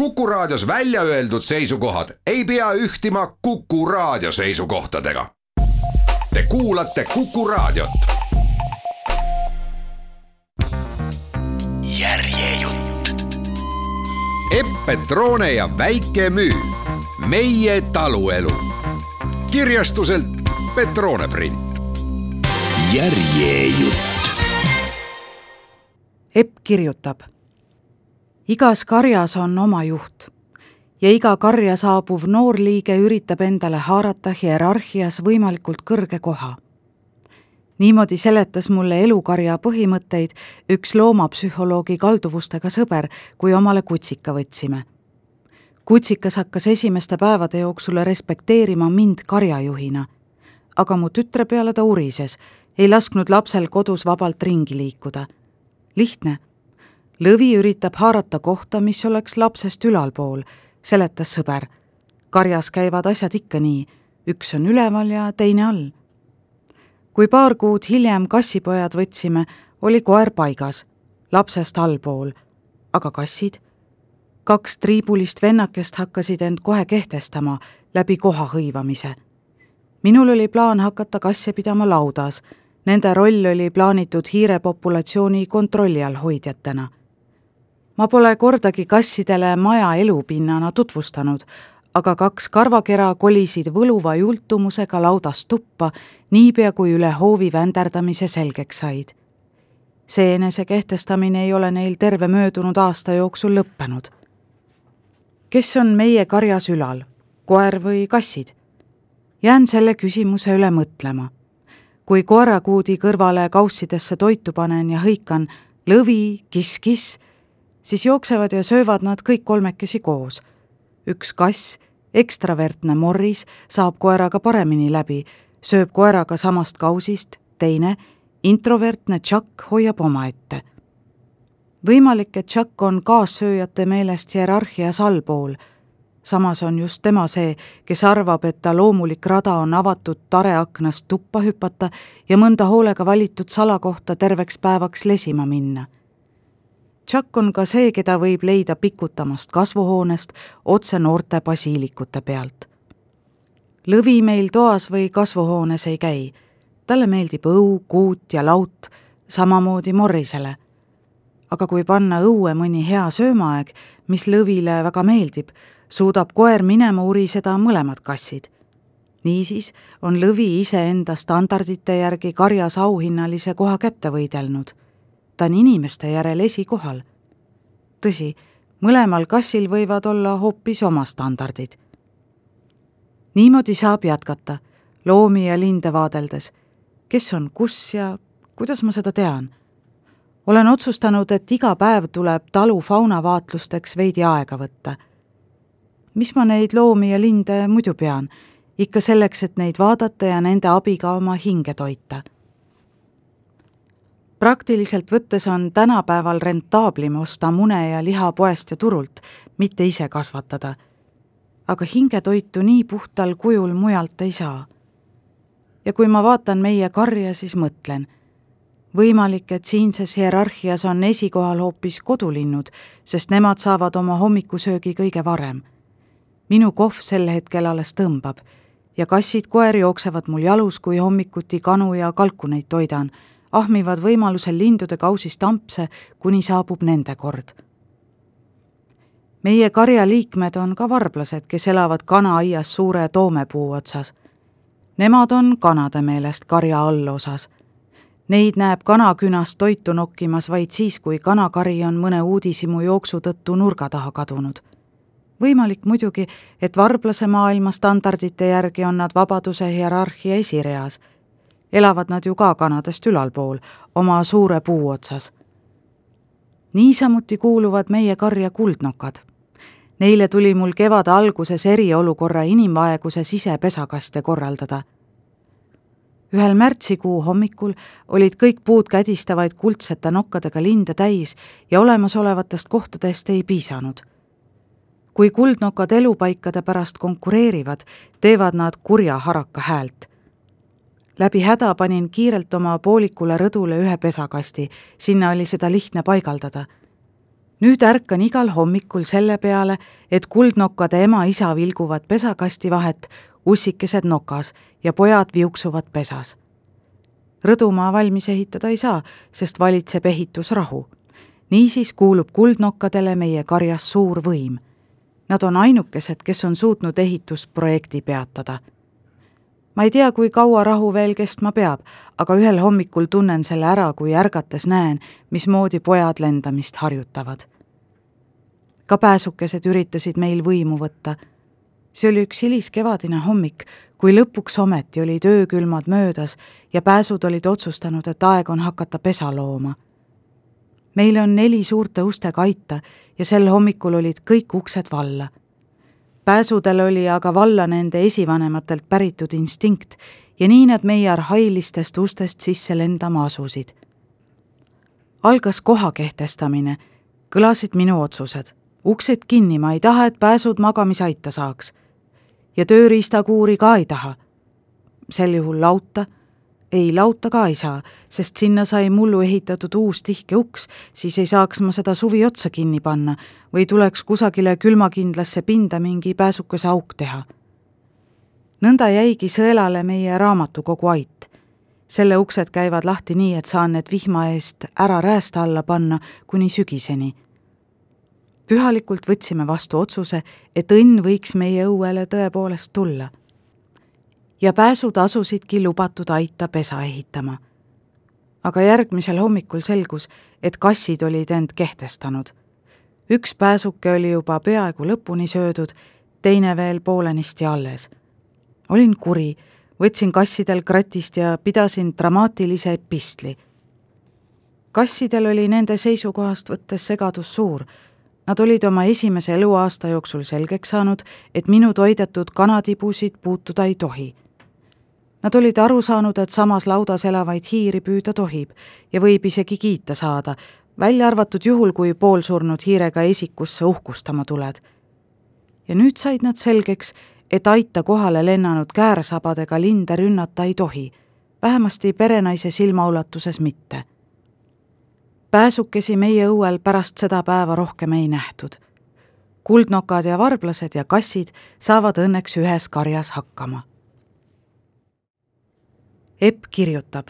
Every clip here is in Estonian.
Kuku Raadios välja öeldud seisukohad ei pea ühtima Kuku Raadio seisukohtadega. Te kuulate Kuku Raadiot. järjejutt. Epp Petrone ja Väike Müü, meie taluelu. kirjastuselt Petrone print. järjejutt. Epp kirjutab igas karjas on oma juht ja iga karja saabuv noorliige üritab endale haarata hierarhias võimalikult kõrge koha. niimoodi seletas mulle elukarja põhimõtteid üks loomapsühholoogi kalduvustega sõber, kui omale kutsika võtsime. kutsikas hakkas esimeste päevade jooksul respekteerima mind karjajuhina, aga mu tütre peale ta urises, ei lasknud lapsel kodus vabalt ringi liikuda. lihtne lõvi üritab haarata kohta, mis oleks lapsest ülalpool, seletas sõber. karjas käivad asjad ikka nii, üks on üleval ja teine all. kui paar kuud hiljem kassipojad võtsime, oli koer paigas, lapsest allpool, aga kassid? kaks triibulist vennakest hakkasid end kohe kehtestama läbi koha hõivamise. minul oli plaan hakata kasse pidama laudas, nende roll oli plaanitud hiirepopulatsiooni kontrolli all hoidjatena ma pole kordagi kassidele maja elupinnana tutvustanud, aga kaks karvakera kolisid võluva jultumusega laudast tuppa, niipea kui üle hoovi vänderdamise selgeks said. see enesekehtestamine ei ole neil terve möödunud aasta jooksul lõppenud. kes on meie karjas ülal, koer või kassid? jään selle küsimuse üle mõtlema. kui koerakuudi kõrvale kaussidesse toitu panen ja hõikan lõvi, kiss-kiss, siis jooksevad ja söövad nad kõik kolmekesi koos. üks kass, ekstravertne Morris, saab koeraga paremini läbi, sööb koeraga samast kausist, teine, introvertne Chuck hoiab omaette. võimalik, et Chuck on kaassööjate meelest hierarhias allpool, samas on just tema see, kes arvab, et ta loomulik rada on avatud tareaknast tuppa hüpata ja mõnda hoolega valitud salakohta terveks päevaks lesima minna Chuck on ka see, keda võib leida pikutamast kasvuhoonest otse noorte basiilikute pealt. lõvi meil toas või kasvuhoones ei käi. talle meeldib õu, kuut ja laut, samamoodi Morrisele. aga kui panna õue mõni hea söömaaeg, mis lõvile väga meeldib, suudab koer minema uriseda mõlemad kassid niisiis on lõvi iseenda standardite järgi karjas auhinnalise koha kätte võidelnud ta on inimeste järel esikohal. tõsi, mõlemal kassil võivad olla hoopis oma standardid. niimoodi saab jätkata, loomi ja linde vaadeldes. kes on kus ja kuidas ma seda tean? olen otsustanud, et iga päev tuleb talu faunavaatlusteks veidi aega võtta. mis ma neid loomi ja linde muidu pean, ikka selleks, et neid vaadata ja nende abiga oma hinge toita praktiliselt võttes on tänapäeval rentaablim osta mune ja liha poest ja turult, mitte ise kasvatada. aga hingetoitu nii puhtal kujul mujalt ei saa. ja kui ma vaatan meie karja, siis mõtlen, võimalik, et siinses hierarhias on esikohal hoopis kodulinnud, sest nemad saavad oma hommikusöögi kõige varem. minu kohv sel hetkel alles tõmbab ja kassid-koer jooksevad mul jalus, kui hommikuti kanu ja kalkuneid toidan ahmivad võimalusel lindude kausist ampse, kuni saabub nende kord. meie karja liikmed on ka varblased, kes elavad kanaaias suure toomepuu otsas. Nemad on kanade meelest karja allosas. Neid näeb kanakünast toitu nokkimas vaid siis, kui kanakari on mõne uudishimu jooksu tõttu nurga taha kadunud võimalik muidugi, et varblase maailma standardite järgi on nad vabaduse hierarhia esireas elavad nad ju ka kanadest ülalpool, oma suure puu otsas. niisamuti kuuluvad meie karja kuldnokad. Neile tuli mul kevade alguses eriolukorra inimvaeguse sisepesakaste korraldada. ühel märtsikuu hommikul olid kõik puud kädistavaid kuldsete nokkadega linde täis ja olemasolevatest kohtadest ei piisanud kui kuldnokad elupaikade pärast konkureerivad, teevad nad kurja haraka häält läbi häda panin kiirelt oma poolikule rõdule ühe pesakasti, sinna oli seda lihtne paigaldada. nüüd ärkan igal hommikul selle peale, et kuldnokkade ema-isa vilguvad pesakasti vahet, ussikesed nokas ja pojad viuksuvad pesas. rõdumaa valmis ehitada ei saa, sest valitseb ehitusrahu. niisiis kuulub kuldnokkadele meie karjas suur võim. Nad on ainukesed, kes on suutnud ehitusprojekti peatada ma ei tea, kui kaua rahu veel kestma peab, aga ühel hommikul tunnen selle ära, kui ärgates näen, mismoodi pojad lendamist harjutavad. ka pääsukesed üritasid meil võimu võtta. see oli üks hiliskevadine hommik, kui lõpuks ometi olid öökülmad möödas ja pääsud olid otsustanud, et aeg on hakata pesa looma. meil on neli suurte ustega aita ja sel hommikul olid kõik uksed valla pääsudel oli aga valla nende esivanematelt päritud instinkt ja nii nad meie arhailistest ustest sisse lendama asusid. algas koha kehtestamine, kõlasid minu otsused. uksed kinni, ma ei taha, et pääsud magamisaita saaks. ja tööriistakuuri ka ei taha. sel juhul lauta ei, lauta ka ei saa, sest sinna sai mullu ehitatud uus tihke uks, siis ei saaks ma seda suvi otsa kinni panna või tuleks kusagile külmakindlasse pinda mingi pääsukese auk teha. nõnda jäigi sõelale meie raamatukogu ait. selle uksed käivad lahti nii, et saan need vihma eest ära räästa alla panna kuni sügiseni. pühalikult võtsime vastu otsuse, et õnn võiks meie õuele tõepoolest tulla ja pääsud asusidki lubatud aita pesa ehitama. aga järgmisel hommikul selgus, et kassid olid end kehtestanud. üks pääsuke oli juba peaaegu lõpuni söödud, teine veel poolenisti alles. olin kuri, võtsin kassidel kratist ja pidasin dramaatilise epistli. kassidel oli nende seisukohast võttes segadus suur Nad olid oma esimese eluaasta jooksul selgeks saanud, et minu toidetud kanatibusid puutuda ei tohi Nad olid aru saanud, et samas laudas elavaid hiiri püüda tohib ja võib isegi kiita saada, välja arvatud juhul, kui poolsurnud hiirega esikusse uhkustama tuled. ja nüüd said nad selgeks, et aita kohale lennanud käärsabadega linde rünnata ei tohi, vähemasti perenaise silmaulatuses mitte. pääsukesi meie õuel pärast seda päeva rohkem ei nähtud. kuldnokad ja varblased ja kassid saavad õnneks ühes karjas hakkama Epp kirjutab.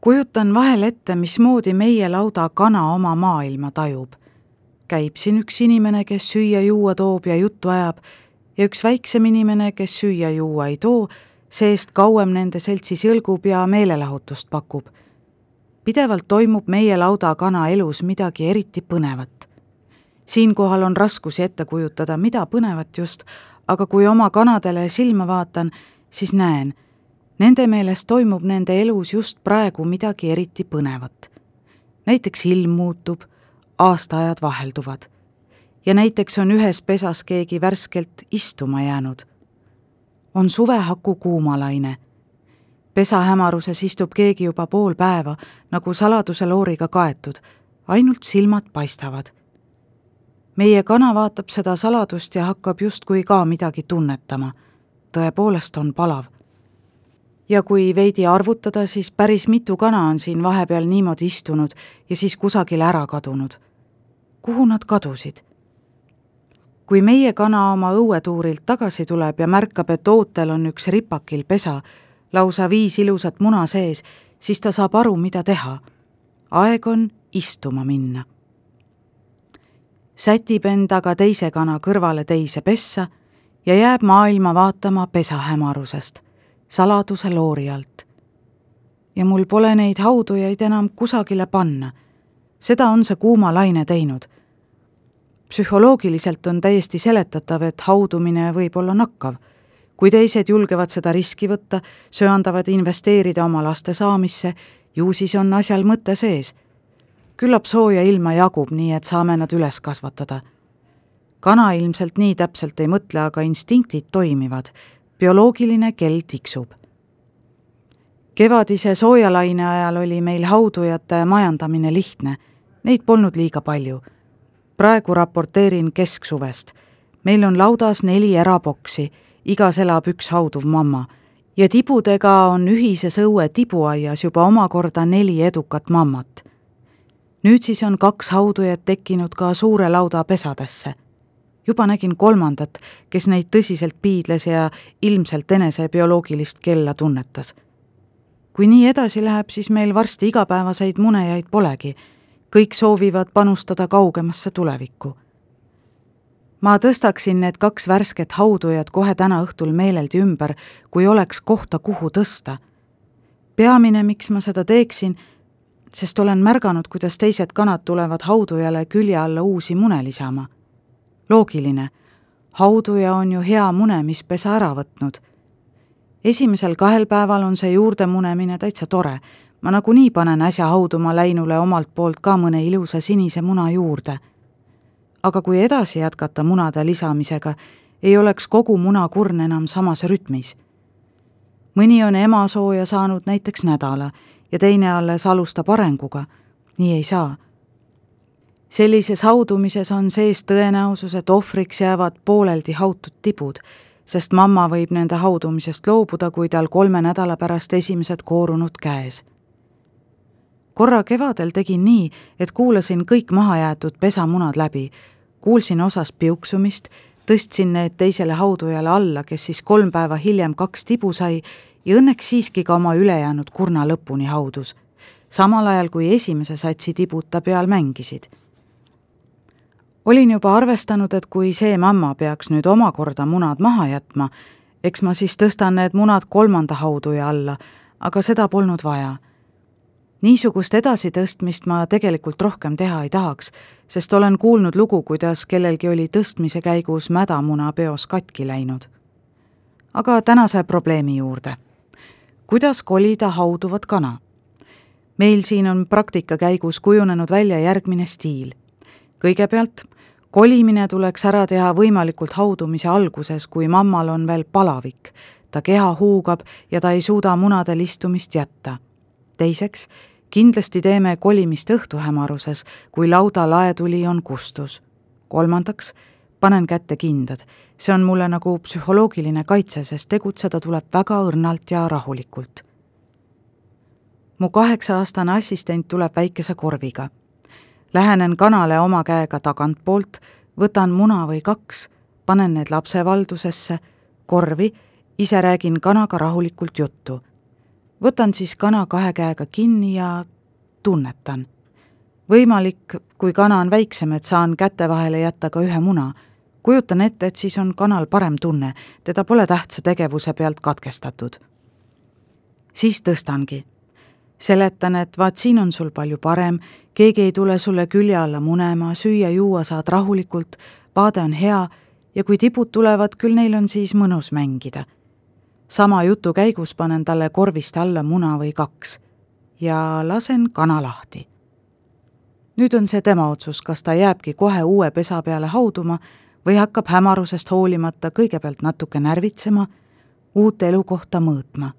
kujutan vahel ette, mismoodi meie lauda kana oma maailma tajub. käib siin üks inimene, kes süüa-juua toob ja juttu ajab ja üks väiksem inimene, kes süüa-juua ei too, see-eest kauem nende seltsis jõlgub ja meelelahutust pakub. pidevalt toimub meie lauda kana elus midagi eriti põnevat. siinkohal on raskusi ette kujutada, mida põnevat just, aga kui oma kanadele silma vaatan, siis näen Nende meelest toimub nende elus just praegu midagi eriti põnevat. näiteks ilm muutub, aastaajad vahelduvad. ja näiteks on ühes pesas keegi värskelt istuma jäänud. on suvehaku kuumalaine. pesa hämaruses istub keegi juba pool päeva, nagu saladuse looriga kaetud, ainult silmad paistavad. meie kana vaatab seda saladust ja hakkab justkui ka midagi tunnetama. tõepoolest on palav ja kui veidi arvutada, siis päris mitu kana on siin vahepeal niimoodi istunud ja siis kusagile ära kadunud. kuhu nad kadusid? kui meie kana oma õuetuurilt tagasi tuleb ja märkab, et ootel on üks ripakil pesa, lausa viis ilusat muna sees, siis ta saab aru, mida teha. aeg on istuma minna. sätib endaga teise kana kõrvale teise pessa ja jääb maailma vaatama pesa hämarusest saladuse loori alt. ja mul pole neid haudujaid enam kusagile panna. seda on see kuuma laine teinud. psühholoogiliselt on täiesti seletatav, et haudumine võib olla nakkav. kui teised julgevad seda riski võtta, söandavad investeerida oma laste saamisse, ju siis on asjal mõte sees. küllap sooja ilma jagub, nii et saame nad üles kasvatada kana ilmselt nii täpselt ei mõtle, aga instinktid toimivad bioloogiline kell tiksub. kevadise soojalaine ajal oli meil haudujate majandamine lihtne, neid polnud liiga palju. praegu raporteerin kesksuvest. meil on laudas neli eraboksi, igas elab üks hauduv mamma ja tibudega on ühises õue tibuaias juba omakorda neli edukat mammat. nüüd siis on kaks haudujat tekkinud ka suure lauda pesadesse. Juba nägin kolmandat, kes neid tõsiselt piidles ja ilmselt enese bioloogilist kella tunnetas. kui nii edasi läheb, siis meil varsti igapäevaseid munejaid polegi. kõik soovivad panustada kaugemasse tulevikku ma tõstaksin need kaks värsket haudujat kohe täna õhtul meeleldi ümber, kui oleks kohta, kuhu tõsta. peamine, miks ma seda teeksin, sest olen märganud, kuidas teised kanad tulevad haudujale külje alla uusi mune lisama. Loogiline, hauduja on ju hea mune, mis pesa ära võtnud. esimesel kahel päeval on see juurde munemine täitsa tore, ma nagunii panen äsja hauduma läinule omalt poolt ka mõne ilusa sinise muna juurde aga kui edasi jätkata munade lisamisega, ei oleks kogu munakurn enam samas rütmis. mõni on emasooja saanud näiteks nädala ja teine alles alustab arenguga, nii ei saa. Sellises haudumises on sees tõenäosus, et ohvriks jäävad pooleldi hautud tibud, sest mamma võib nende haudumisest loobuda, kui tal kolme nädala pärast esimesed koorunud käes korra kevadel tegin nii, et kuulasin kõik mahajäetud pesamunad läbi kuulsin osast piuksumist, tõstsin need teisele haudujale alla, kes siis kolm päeva hiljem kaks tibu sai ja õnneks siiski ka oma ülejäänud kurna lõpuni haudus, samal ajal kui esimese satsi tibud ta peal mängisid. Olin juba arvestanud, et kui see mamma peaks nüüd omakorda munad maha jätma, eks ma siis tõstan need munad kolmanda hauduja alla, aga seda polnud vaja niisugust edasitõstmist ma tegelikult rohkem teha ei tahaks, sest olen kuulnud lugu, kuidas kellelgi oli tõstmise käigus mädamuna peos katki läinud. aga tänase probleemi juurde. kuidas kolida hauduvat kana? meil siin on praktika käigus kujunenud välja järgmine stiil. kõigepealt kolimine tuleks ära teha võimalikult haudumise alguses, kui mammal on veel palavik. ta keha huugab ja ta ei suuda munadel istumist jätta. teiseks kindlasti teeme kolimist õhtuhämaruses, kui lauda laetuli on kustus. kolmandaks, panen kätte kindad. see on mulle nagu psühholoogiline kaitse, sest tegutseda tuleb väga õrnalt ja rahulikult. mu kaheksa-aastane assistent tuleb väikese korviga. Lähenen kanale oma käega tagantpoolt, võtan muna või kaks, panen need lapse valdusesse, korvi, ise räägin kanaga rahulikult juttu võtan siis kana kahe käega kinni ja tunnetan. võimalik, kui kana on väiksem, et saan käte vahele jätta ka ühe muna. kujutan ette, et siis on kanal parem tunne, teda pole tähtsa tegevuse pealt katkestatud. siis tõstangi. Seletan, et vaat siin on sul palju parem, keegi ei tule sulle külje alla munema, süüa-juua saad rahulikult, vaade on hea ja kui tibud tulevad, küll neil on siis mõnus mängida sama jutu käigus panen talle korvist alla muna või kaks ja lasen kana lahti. nüüd on see tema otsus, kas ta jääbki kohe uue pesa peale hauduma või hakkab hämarusest hoolimata kõigepealt natuke närvitsema, uut elukohta mõõtma.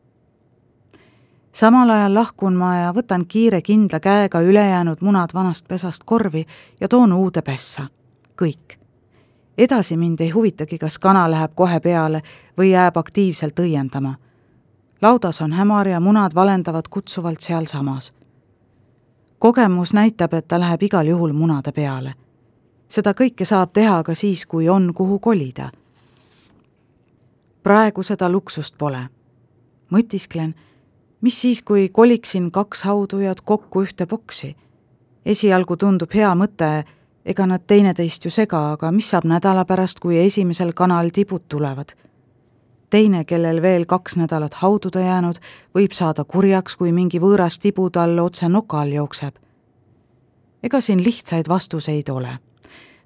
Samal ajal lahkun ma ja võtan kiire kindla käega ülejäänud munad vanast pesast korvi ja toon uude pessa. kõik edasi mind ei huvitagi, kas kana läheb kohe peale või jääb aktiivselt õiendama. laudas on hämar ja munad valendavad kutsuvalt sealsamas. kogemus näitab, et ta läheb igal juhul munade peale. seda kõike saab teha ka siis, kui on, kuhu kolida. praegu seda luksust pole. mõtisklen, mis siis, kui koliksin kaks haudujat kokku ühte boksi. esialgu tundub hea mõte ega nad teineteist ju sega, aga mis saab nädala pärast, kui esimesel kanal tibud tulevad? teine, kellel veel kaks nädalat haududa jäänud, võib saada kurjaks, kui mingi võõras tibu tal otse noka all jookseb. ega siin lihtsaid vastuseid ole.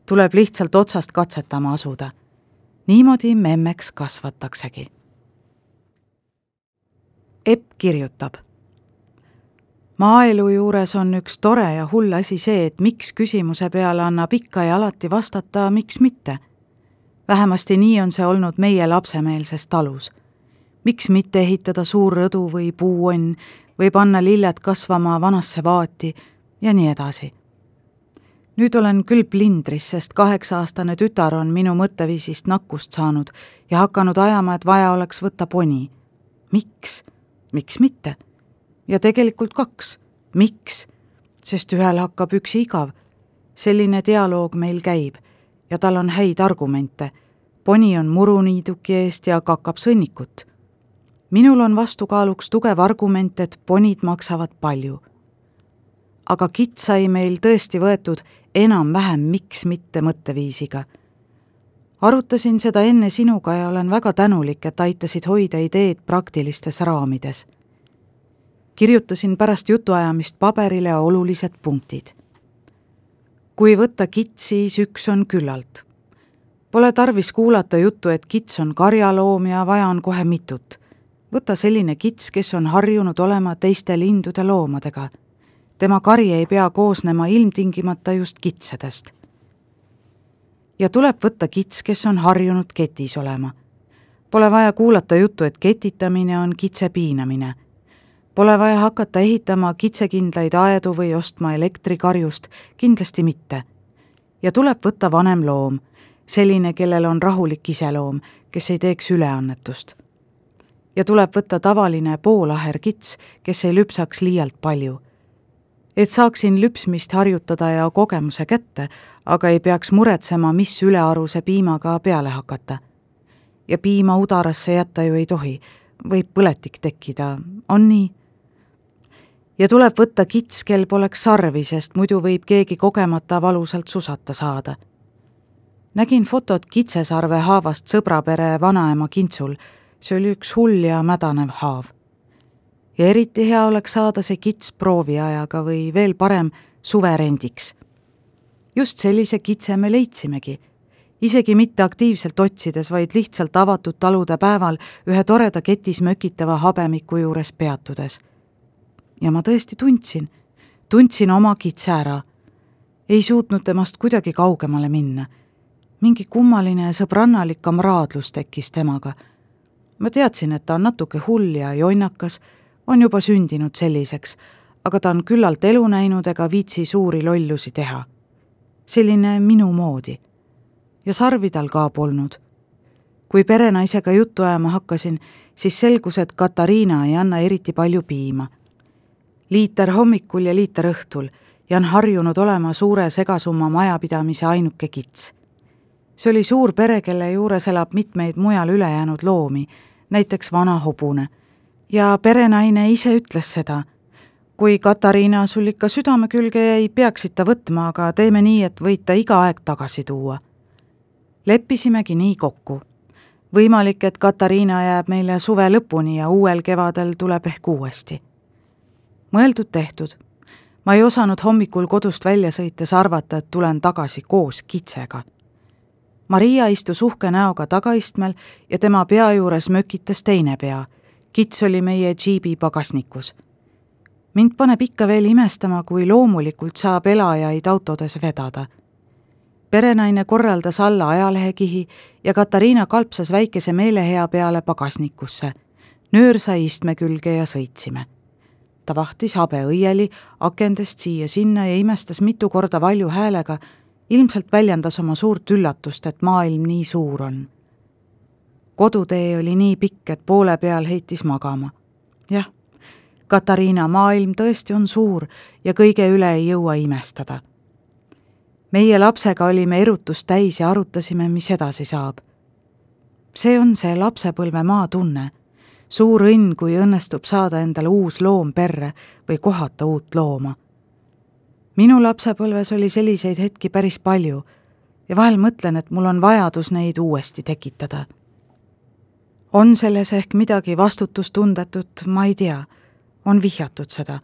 tuleb lihtsalt otsast katsetama asuda. niimoodi memmeks kasvataksegi. Epp kirjutab maaelu juures on üks tore ja hull asi see, et miks küsimuse peale annab ikka ja alati vastata, miks mitte. vähemasti nii on see olnud meie lapsemeelses talus. miks mitte ehitada suur rõdu või puuonn või panna lilled kasvama vanasse vaati ja nii edasi. nüüd olen küll plindris, sest kaheksa-aastane tütar on minu mõtteviisist nakkust saanud ja hakanud ajama, et vaja oleks võtta poni. miks? Miks mitte ja tegelikult kaks. miks? sest ühel hakkab üksi igav. selline dialoog meil käib ja tal on häid argumente. poni on muruniiduki eest ja kakab sõnnikut. minul on vastukaaluks tugev argument, et ponid maksavad palju. aga kitt sai meil tõesti võetud enam-vähem miks mitte mõtteviisiga arutasin seda enne sinuga ja olen väga tänulik, et aitasid hoida ideed praktilistes raamides. kirjutasin pärast jutuajamist paberile olulised punktid. kui võtta kits, siis üks on küllalt. Pole tarvis kuulata juttu, et kits on karjaloom ja vaja on kohe mitut. võta selline kits, kes on harjunud olema teiste lindude loomadega. tema kari ei pea koosnema ilmtingimata just kitsedest ja tuleb võtta kits, kes on harjunud ketis olema. Pole vaja kuulata juttu, et ketitamine on kitse piinamine. Pole vaja hakata ehitama kitsekindlaid aedu või ostma elektrikarjust, kindlasti mitte. ja tuleb võtta vanem loom, selline, kellel on rahulik iseloom, kes ei teeks üleannetust. ja tuleb võtta tavaline poolaher kits, kes ei lüpsaks liialt palju et saaksin lüpsmist harjutada ja kogemuse kätte, aga ei peaks muretsema, mis ülearuse piimaga peale hakata. ja piima udarasse jätta ju ei tohi, võib põletik tekkida, on nii? ja tuleb võtta kits, kel poleks sarvi, sest muidu võib keegi kogemata valusalt susata saada. nägin fotot kitsesarve haavast sõbrapere vanaema kintsul, see oli üks hull ja mädanev haav ja eriti hea oleks saada see kits prooviajaga või veel parem suverendiks. Just sellise kitse me leidsimegi, isegi mitte aktiivselt otsides, vaid lihtsalt avatud talude päeval ühe toreda ketis mökitava habemiku juures peatudes. ja ma tõesti tundsin, tundsin oma kitse ära. ei suutnud temast kuidagi kaugemale minna. mingi kummaline sõbrannalik kamraadlus tekkis temaga. ma teadsin, et ta on natuke hull ja jonnakas on juba sündinud selliseks, aga ta on küllalt elu näinud ega viitsi suuri lollusi teha. Selline minu moodi. ja sarvi tal ka polnud. kui perenaisega juttu ajama hakkasin, siis selgus, et Katariina ei anna eriti palju piima. liiter hommikul ja liiter õhtul ja on harjunud olema suure segasumma majapidamise ainuke kits. see oli suur pere, kelle juures elab mitmeid mujal ülejäänud loomi, näiteks vana hobune ja perenaine ise ütles seda. Kui Katariina sul ikka südame külge jäi, peaksid ta võtma, aga teeme nii, et võid ta iga aeg tagasi tuua. leppisimegi nii kokku. võimalik, et Katariina jääb meile suve lõpuni ja uuel kevadel tuleb ehk uuesti. mõeldud-tehtud. ma ei osanud hommikul kodust välja sõites arvata, et tulen tagasi koos kitsega Maria istus uhke näoga tagaistmel ja tema pea juures mökitas teine pea kits oli meie džiibi pagasnikus. Mind paneb ikka veel imestama, kui loomulikult saab elajaid autodes vedada. perenaine korraldas alla ajalehekihi ja Katariina kalpsas väikese meelehea peale pagasnikusse. nöör sai istme külge ja sõitsime ta vahtis habe õieli akendest siia-sinna ja imestas mitu korda valju häälega, ilmselt väljendas oma suurt üllatust, et maailm nii suur on kodutee oli nii pikk, et poole peal heitis magama. jah, Katariina maailm tõesti on suur ja kõige üle ei jõua imestada. meie lapsega olime erutust täis ja arutasime, mis edasi saab. see on see lapsepõlve maatunne, suur õnn, kui õnnestub saada endale uus loom perre või kohata uut looma. minu lapsepõlves oli selliseid hetki päris palju ja vahel mõtlen, et mul on vajadus neid uuesti tekitada on selles ehk midagi vastutustundetut, ma ei tea, on vihjatud seda.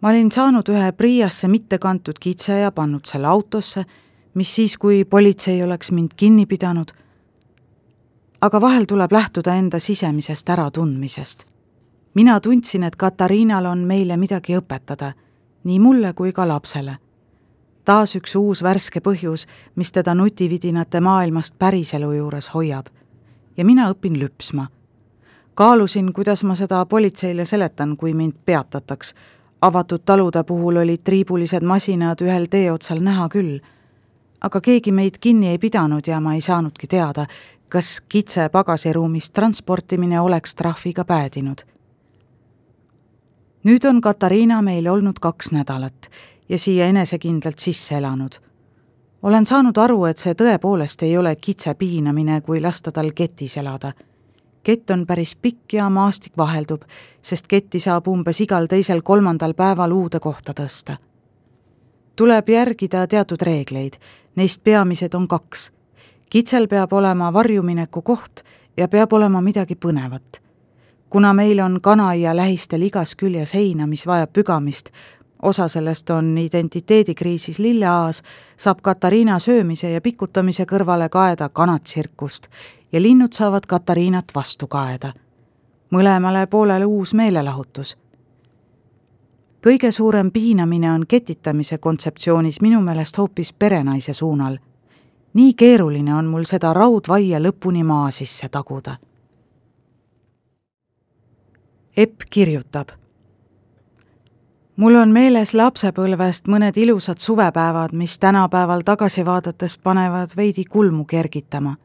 ma olin saanud ühe Priasse mitte kantud kitse ja pannud selle autosse, mis siis, kui politsei oleks mind kinni pidanud. aga vahel tuleb lähtuda enda sisemisest äratundmisest. mina tundsin, et Katariinal on meile midagi õpetada, nii mulle kui ka lapsele taas üks uus värske põhjus, mis teda nutividinate maailmast päriselu juures hoiab ja mina õpin lüpsma. Kaalusin, kuidas ma seda politseile seletan, kui mind peatataks. avatud talude puhul olid triibulised masinad ühel tee otsal näha küll. aga keegi meid kinni ei pidanud ja ma ei saanudki teada, kas kitse pagasiruumist transportimine oleks trahviga päädinud. nüüd on Katariina meil olnud kaks nädalat ja siia enesekindlalt sisse elanud. olen saanud aru, et see tõepoolest ei ole kitse piinamine, kui lasta tal ketis elada. Kett on päris pikk ja maastik vaheldub, sest ketti saab umbes igal teisel-kolmandal päeval uude kohta tõsta. tuleb järgida teatud reegleid, neist peamised on kaks. kitsel peab olema varjumineku koht ja peab olema midagi põnevat kuna meil on Kanaia lähistel igas küljes heina, mis vajab pügamist, osa sellest on identiteedikriisis lilleaas, saab Katariina söömise ja pikutamise kõrvale kaeda kanatsirkust ja linnud saavad Katariinat vastu kaeda. mõlemale poolele uus meelelahutus. kõige suurem piinamine on ketitamise kontseptsioonis minu meelest hoopis perenaise suunal. nii keeruline on mul seda raudvaia lõpuni maa sisse taguda Epp kirjutab. mul on meeles lapsepõlvest mõned ilusad suvepäevad, mis tänapäeval tagasi vaadates panevad veidi kulmu kergitama.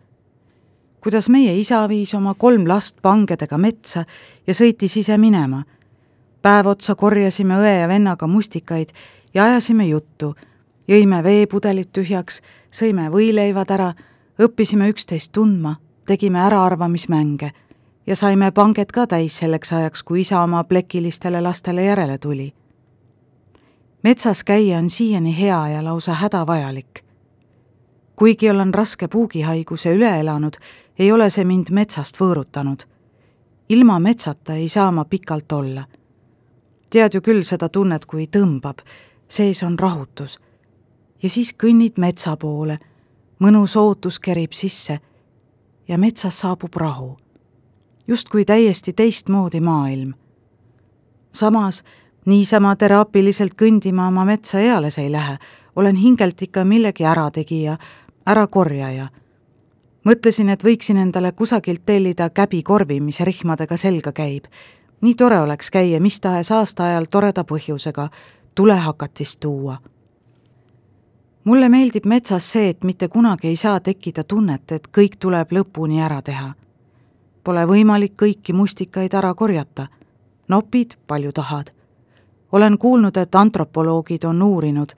Kuidas meie isa viis oma kolm last pangedega metsa ja sõitis ise minema. päev otsa korjasime õe ja vennaga mustikaid ja ajasime juttu, jõime veepudelid tühjaks, sõime võileivad ära, õppisime üksteist tundma, tegime äraarvamismänge ja saime panged ka täis selleks ajaks, kui isa oma plekilistele lastele järele tuli. metsas käia on siiani hea ja lausa hädavajalik. kuigi olen raske puugihaiguse üle elanud, ei ole see mind metsast võõrutanud. ilma metsata ei saa ma pikalt olla. tead ju küll seda tunnet, kui tõmbab, sees on rahutus. ja siis kõnnid metsa poole, mõnus ootus kerib sisse ja metsas saabub rahu justkui täiesti teistmoodi maailm. samas niisama teraapiliselt kõndima oma metsa eales ei lähe, olen hingelt ikka millegi ärategija, ärakorjaja. Mõtlesin, et võiksin endale kusagilt tellida käbikorvi, mis rihmadega selga käib. nii tore oleks käia mis tahes aastaajal toreda põhjusega, tulehakatist tuua mulle meeldib metsas see, et mitte kunagi ei saa tekkida tunnet, et kõik tuleb lõpuni ära teha Pole võimalik kõiki mustikaid ära korjata. nopid, palju tahad. olen kuulnud, et antropoloogid on uurinud,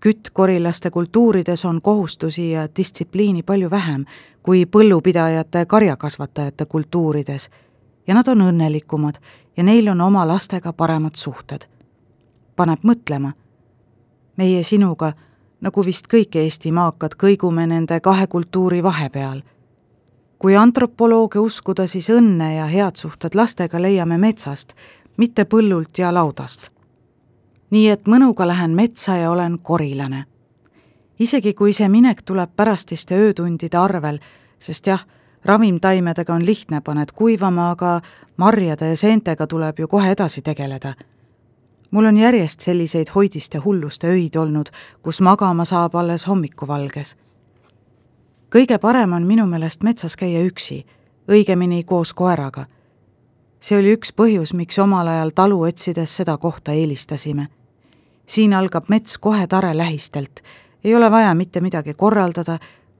küttkorilaste kultuurides on kohustusi ja distsipliini palju vähem kui põllupidajate karjakasvatajate kultuurides ja nad on õnnelikumad ja neil on oma lastega paremad suhted. paneb mõtlema. meie sinuga, nagu vist kõik Eesti maakad, kõigume nende kahe kultuuri vahepeal kui antropoloogia uskuda, siis õnne ja head suhted lastega leiame metsast, mitte põllult ja laudast. Nii et mõnuga lähen metsa ja olen korilane. isegi kui see minek tuleb pärastiste öötundide arvel, sest jah, ravimtaimedega on lihtne, paned kuivama, aga marjade ja seentega tuleb ju kohe edasi tegeleda. mul on järjest selliseid hoidiste hulluste öid olnud, kus magama saab alles hommikuvalges kõige parem on minu meelest metsas käia üksi, õigemini koos koeraga. See oli üks põhjus, miks omal ajal talu otsides seda kohta eelistasime. siin algab mets kohe tare lähistelt, ei ole vaja mitte midagi korraldada,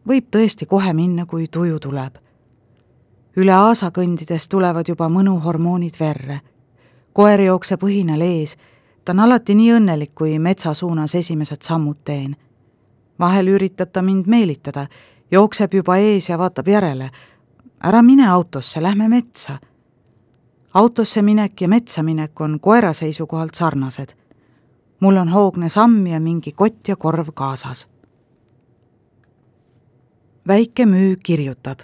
võib tõesti kohe minna, kui tuju tuleb. üle aasa kõndides tulevad juba mõnuhormoonid verre. koer jookseb õhinal ees, ta on alati nii õnnelik, kui metsa suunas esimesed sammud teen. vahel üritab ta mind meelitada jookseb juba ees ja vaatab järele. ära mine autosse, lähme metsa. Autosse minek ja metsa minek on koera seisukohalt sarnased. mul on hoogne samm ja mingi kott ja korv kaasas. väike müü kirjutab.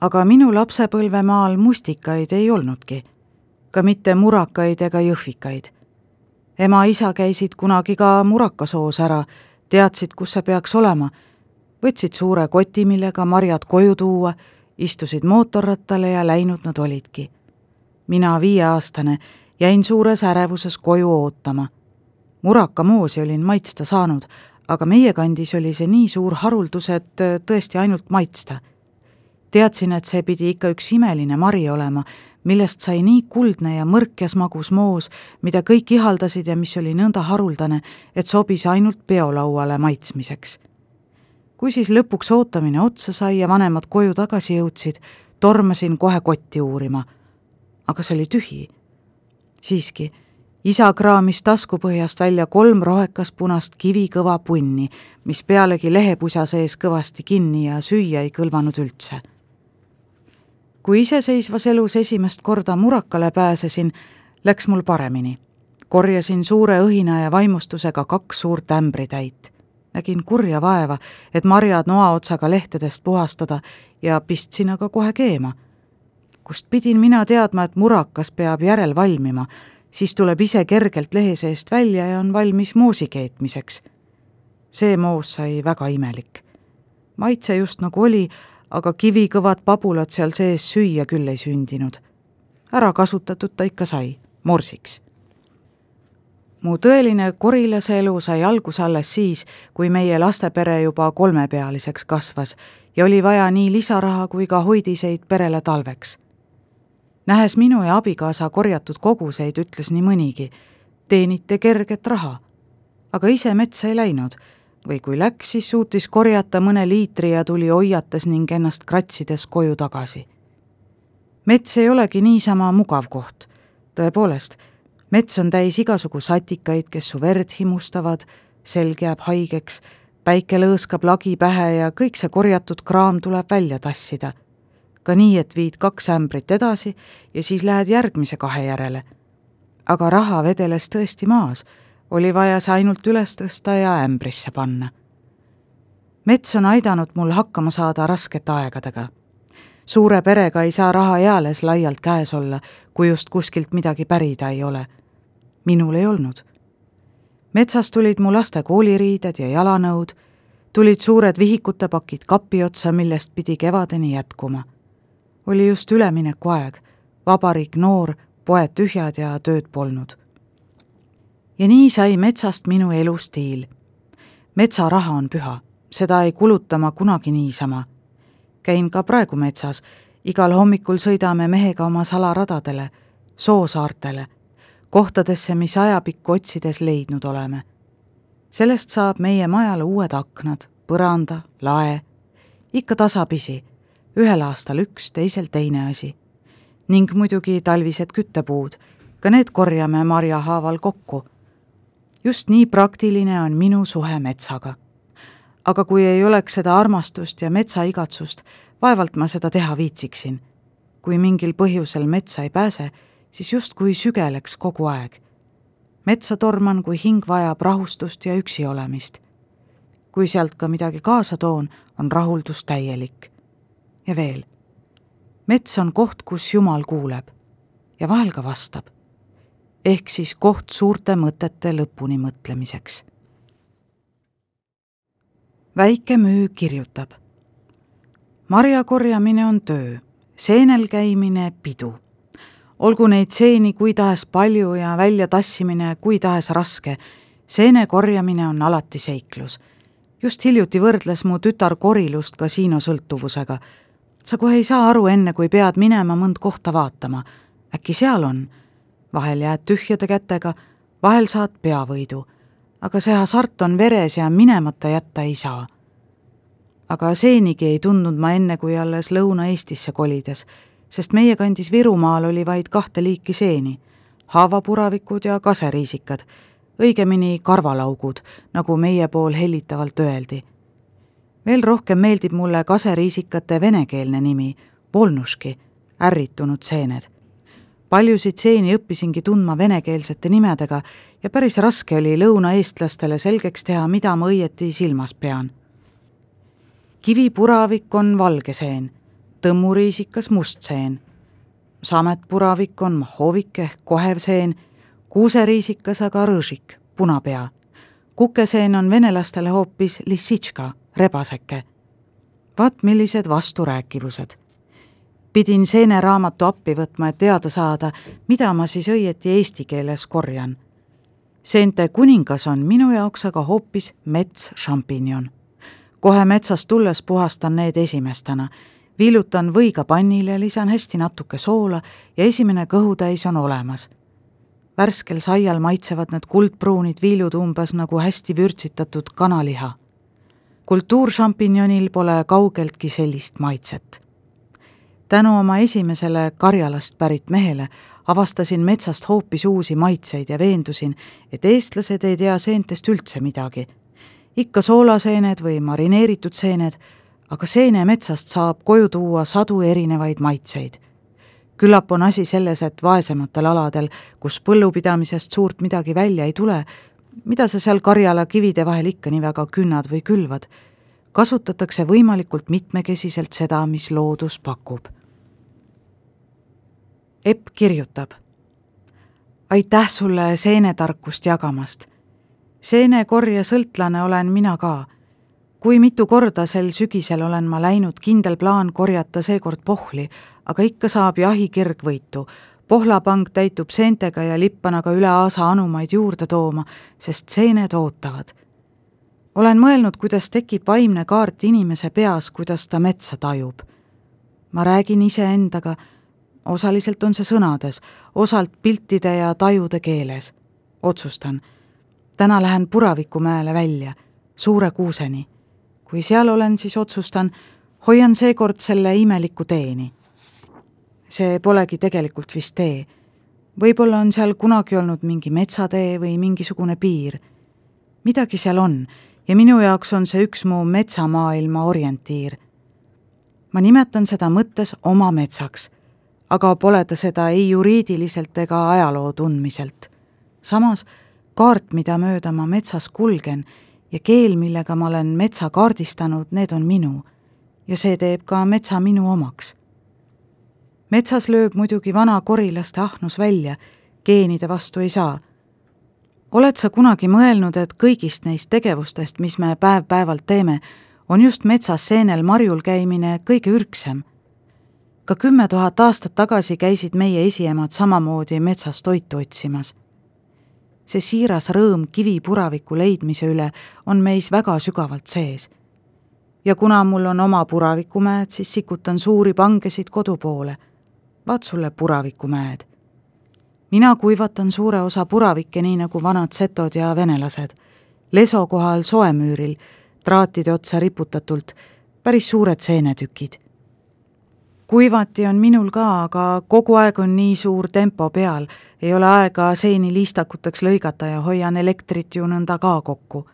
aga minu lapsepõlvemaal mustikaid ei olnudki, ka mitte murakaid ega jõhvikaid ema-isa käisid kunagi ka murakasoos ära, teadsid, kus see peaks olema võtsid suure koti, millega marjad koju tuua, istusid mootorrattale ja läinud nad olidki. mina, viieaastane, jäin suures ärevuses koju ootama. murakamoosi olin maitsta saanud, aga meie kandis oli see nii suur haruldus, et äh, tõesti ainult maitsta. teadsin, et see pidi ikka üks imeline mari olema, millest sai nii kuldne ja mõrkjas magus moos, mida kõik ihaldasid ja mis oli nõnda haruldane, et sobis ainult peolauale maitsmiseks kui siis lõpuks ootamine otsa sai ja vanemad koju tagasi jõudsid, tormasin kohe kotti uurima. aga see oli tühi. siiski, isa kraamis taskupõhjast välja kolm rohekas punast kivikõva punni, mis pealegi lehepusa sees kõvasti kinni ja süüa ei kõlvanud üldse. kui iseseisvas elus esimest korda Murakale pääsesin, läks mul paremini. korjasin suure õhina ja vaimustusega kaks suurt ämbritäit. Nägin kurja vaeva, et marjad noaotsaga lehtedest puhastada ja pistsin aga kohe keema. kust pidin mina teadma, et murakas peab järel valmima siis tuleb ise kergelt lehe seest välja ja on valmis moosi keetmiseks. see moos sai väga imelik. maitse just nagu oli, aga kivikõvad pabulad seal sees süüa küll ei sündinud. ära kasutatud ta ikka sai, morsiks. Mu tõeline korilase elu sai alguse alles siis, kui meie lastepere juba kolmepealiseks kasvas ja oli vaja nii lisaraha kui ka hoidiseid perele talveks nähes minu ja abikaasa korjatud koguseid, ütles nii mõnigi, teenite kerget raha. aga ise metsa ei läinud või kui läks, siis suutis korjata mõne liitri ja tuli hoiates ning ennast kratsides koju tagasi. mets ei olegi niisama mugav koht. tõepoolest, mets on täis igasugu satikaid, kes su verd himustavad, selg jääb haigeks, päike lõõskab lagi pähe ja kõik see korjatud kraam tuleb välja tassida ka nii, et viid kaks ämbrit edasi ja siis lähed järgmise kahe järele. aga raha vedeles tõesti maas, oli vaja see ainult üles tõsta ja ämbrisse panna. mets on aidanud mul hakkama saada raskete aegadega. suure perega ei saa raha eales laialt käes olla, kui just kuskilt midagi pärida ei ole. Minul ei olnud. metsast tulid mu laste kooliriided ja jalanõud, tulid suured vihikute pakid kapi otsa, millest pidi kevadeni jätkuma oli just üleminekuaeg, vabariik noor, poed tühjad ja tööd polnud. ja nii sai metsast minu elustiil. metsaraha on püha, seda ei kuluta ma kunagi niisama. käin ka praegu metsas, igal hommikul sõidame mehega oma salaradadele, soosaartele, kohtadesse, mis ajapikku otsides leidnud oleme. sellest saab meie majale uued aknad, põranda, lae, ikka tasapisi ühel aastal üks, teisel teine asi. ning muidugi talvised küttepuud, ka need korjame marjahaaval kokku. just nii praktiline on minu suhe metsaga. aga kui ei oleks seda armastust ja metsaigatsust, vaevalt ma seda teha viitsiksin. kui mingil põhjusel metsa ei pääse, siis justkui sügeleks kogu aeg. metsa torman, kui hing vajab rahustust ja üksi olemist. kui sealt ka midagi kaasa toon, on rahuldus täielik ja veel. mets on koht, kus Jumal kuuleb ja vahel ka vastab. ehk siis koht suurte mõtete lõpuni mõtlemiseks. väike müü kirjutab. marja korjamine on töö, seenel käimine pidu. Olgu neid seeni kui tahes palju ja väljatassimine kui tahes raske, seene korjamine on alati seiklus just hiljuti võrdles mu tütar korilust kasiinosõltuvusega sa kohe ei saa aru enne, kui pead minema mõnd kohta vaatama. äkki seal on? vahel jääd tühjade kätega, vahel saad peavõidu. aga see hasart on veres ja minemata jätta ei saa. aga seenigi ei tundnud ma enne, kui alles Lõuna-Eestisse kolides, sest meie kandis Virumaal oli vaid kahte liiki seeni, haavapuravikud ja kaseriisikad, õigemini karvalaugud, nagu meie pool hellitavalt öeldi veel rohkem meeldib mulle kaseriisikate venekeelne nimi, Volnuški, ärritunud seened. paljusid seeni õppisingi tundma venekeelsete nimedega ja päris raske oli lõunaeestlastele selgeks teha, mida ma õieti silmas pean. kivipuravik on valge seen, tõmmuriisikas must seen, sametpuravik on mahovik ehk kohev seen, kuuseriisikas aga rõžik, punapea. kukeseen on venelastele hoopis lissitška rebaseke. vaat millised vasturääkivused. pidin seeneraamatu appi võtma, et teada saada, mida ma siis õieti eesti keeles korjan. seente kuningas on minu jaoks aga hoopis metsšampinjon. kohe metsast tulles puhastan need esimestena, viilutan võiga pannile, lisan hästi natuke soola ja esimene kõhutäis on olemas värskel saial maitsevad need kuldpruunid viilud umbes nagu hästi vürtsitatud kanaliha kultuuršampinjonil pole kaugeltki sellist maitset. tänu oma esimesele Karjalast pärit mehele avastasin metsast hoopis uusi maitseid ja veendusin, et eestlased ei tea seentest üldse midagi. ikka soolaseened või marineeritud seened, aga seenemetsast saab koju tuua sadu erinevaid maitseid. küllap on asi selles, et vaesematel aladel, kus põllupidamisest suurt midagi välja ei tule, mida sa seal Karjala kivide vahel ikka nii väga künnad või külvad, kasutatakse võimalikult mitmekesiselt seda, mis loodus pakub Epp kirjutab. aitäh sulle seenetarkust jagamast. seenekorje sõltlane olen mina ka. Kui mitu korda sel sügisel olen ma läinud kindel plaan korjata seekord pohli, aga ikka saab jahikirg võitu. pohlapang täitub seentega ja lippan aga üle aasa anumaid juurde tooma, sest seened ootavad olen mõelnud, kuidas tekib vaimne kaart inimese peas, kuidas ta metsa tajub. ma räägin iseendaga osaliselt on see sõnades, osalt piltide ja tajude keeles. otsustan, täna lähen Puravikumäele välja, Suure Kuuseni. Kui seal olen, siis otsustan, hoian seekord selle imeliku teeni. see polegi tegelikult vist tee. võib-olla on seal kunagi olnud mingi metsatee või mingisugune piir. midagi seal on ja minu jaoks on see üks mu metsamaailma orientiir. ma nimetan seda mõttes oma metsaks aga pole ta seda ei juriidiliselt ega ajaloo tundmiselt. samas kaart, mida mööda ma metsas kulgen ja keel, millega ma olen metsa kaardistanud, need on minu. ja see teeb ka metsa minu omaks. metsas lööb muidugi vana korilaste ahnus välja, geenide vastu ei saa. oled sa kunagi mõelnud, et kõigist neist tegevustest, mis me päev-päevalt teeme, on just metsas seenel marjul käimine kõige ürgsem ka kümme tuhat aastat tagasi käisid meie esiemad samamoodi metsas toitu otsimas. See siiras rõõm kivipuraviku leidmise üle on meis väga sügavalt sees. ja kuna mul on oma puravikumäed, siis sikutan suuri pangesid kodu poole. vaat sulle puravikumäed. mina kuivatan suure osa puravikke, nii nagu vanad setod ja venelased. leso kohal soemüüril, traatide otsa riputatult, päris suured seenetükid kuivati on minul ka, aga kogu aeg on nii suur tempo peal, ei ole aega seeni liistakuteks lõigata ja hoian elektrit ju nõnda ka kokku.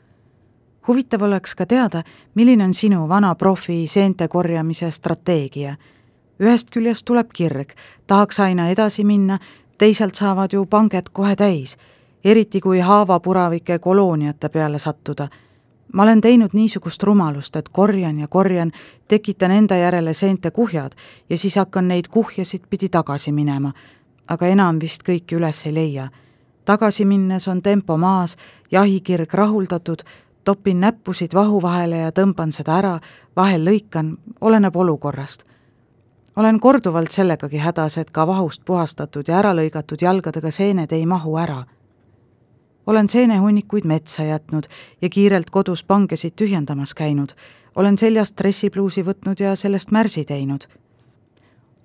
huvitav oleks ka teada, milline on sinu vana profi seente korjamise strateegia. ühest küljest tuleb kirg, tahaks aina edasi minna, teisalt saavad ju panged kohe täis, eriti kui haavapuravike kolooniate peale sattuda ma olen teinud niisugust rumalust, et korjan ja korjan, tekitan enda järele seente kuhjad ja siis hakkan neid kuhjasid pidi tagasi minema. aga enam vist kõiki üles ei leia. tagasi minnes on tempo maas, jahikirg rahuldatud, topin näppusid vahu vahele ja tõmban seda ära, vahel lõikan, oleneb olukorrast. olen korduvalt sellegagi hädas, et ka vahust puhastatud ja ära lõigatud jalgadega seened ei mahu ära olen seenehunnikuid metsa jätnud ja kiirelt kodus pangesid tühjendamas käinud. olen seljast dressipluusi võtnud ja sellest märsi teinud.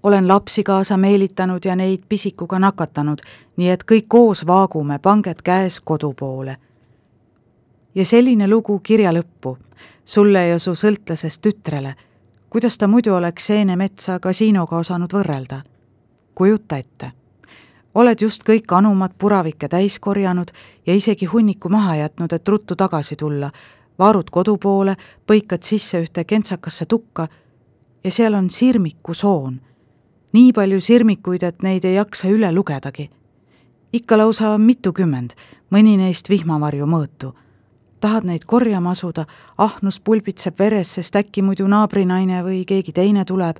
olen lapsi kaasa meelitanud ja neid pisikuga nakatanud, nii et kõik koos vaagume, panged käes kodu poole. ja selline lugu kirja lõppu, sulle ja su sõltlasest tütrele. kuidas ta muidu oleks seenemetsa kasiinoga osanud võrrelda? kujuta ette oled just kõik anumad puravikke täis korjanud ja isegi hunniku maha jätnud, et ruttu tagasi tulla, vaarud kodu poole, põikad sisse ühte kentsakasse tukka ja seal on sirmikusoon. nii palju sirmikuid, et neid ei jaksa üle lugedagi. ikka lausa mitukümmend, mõni neist vihmavarju mõõtu. tahad neid korjama asuda, ahnus pulbitseb veres, sest äkki muidu naabrinaine või keegi teine tuleb.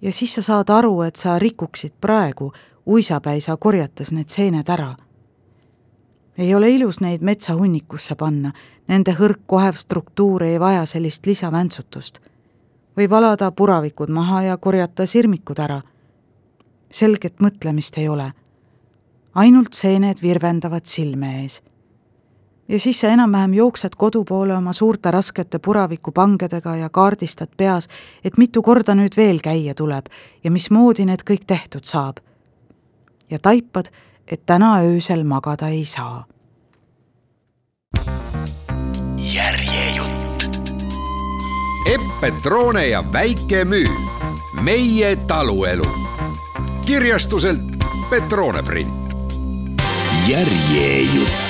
ja siis sa saad aru, et sa rikuksid praegu uisapäisa korjates need seened ära. ei ole ilus neid metsahunnikusse panna, nende hõrk kohev struktuur ei vaja sellist lisavääntsutust. võib valada puravikud maha ja korjata sirmikud ära. selget mõtlemist ei ole. ainult seened virvendavad silme ees ja siis sa enam-vähem jooksed kodu poole oma suurte raskete puravikupangadega ja kaardistad peas, et mitu korda nüüd veel käia tuleb ja mismoodi need kõik tehtud saab ja taipad, et täna öösel magada ei saa. järjejutt. Epp Petrone ja Väike Müü, meie taluelu. kirjastuselt Petrone print. järjejutt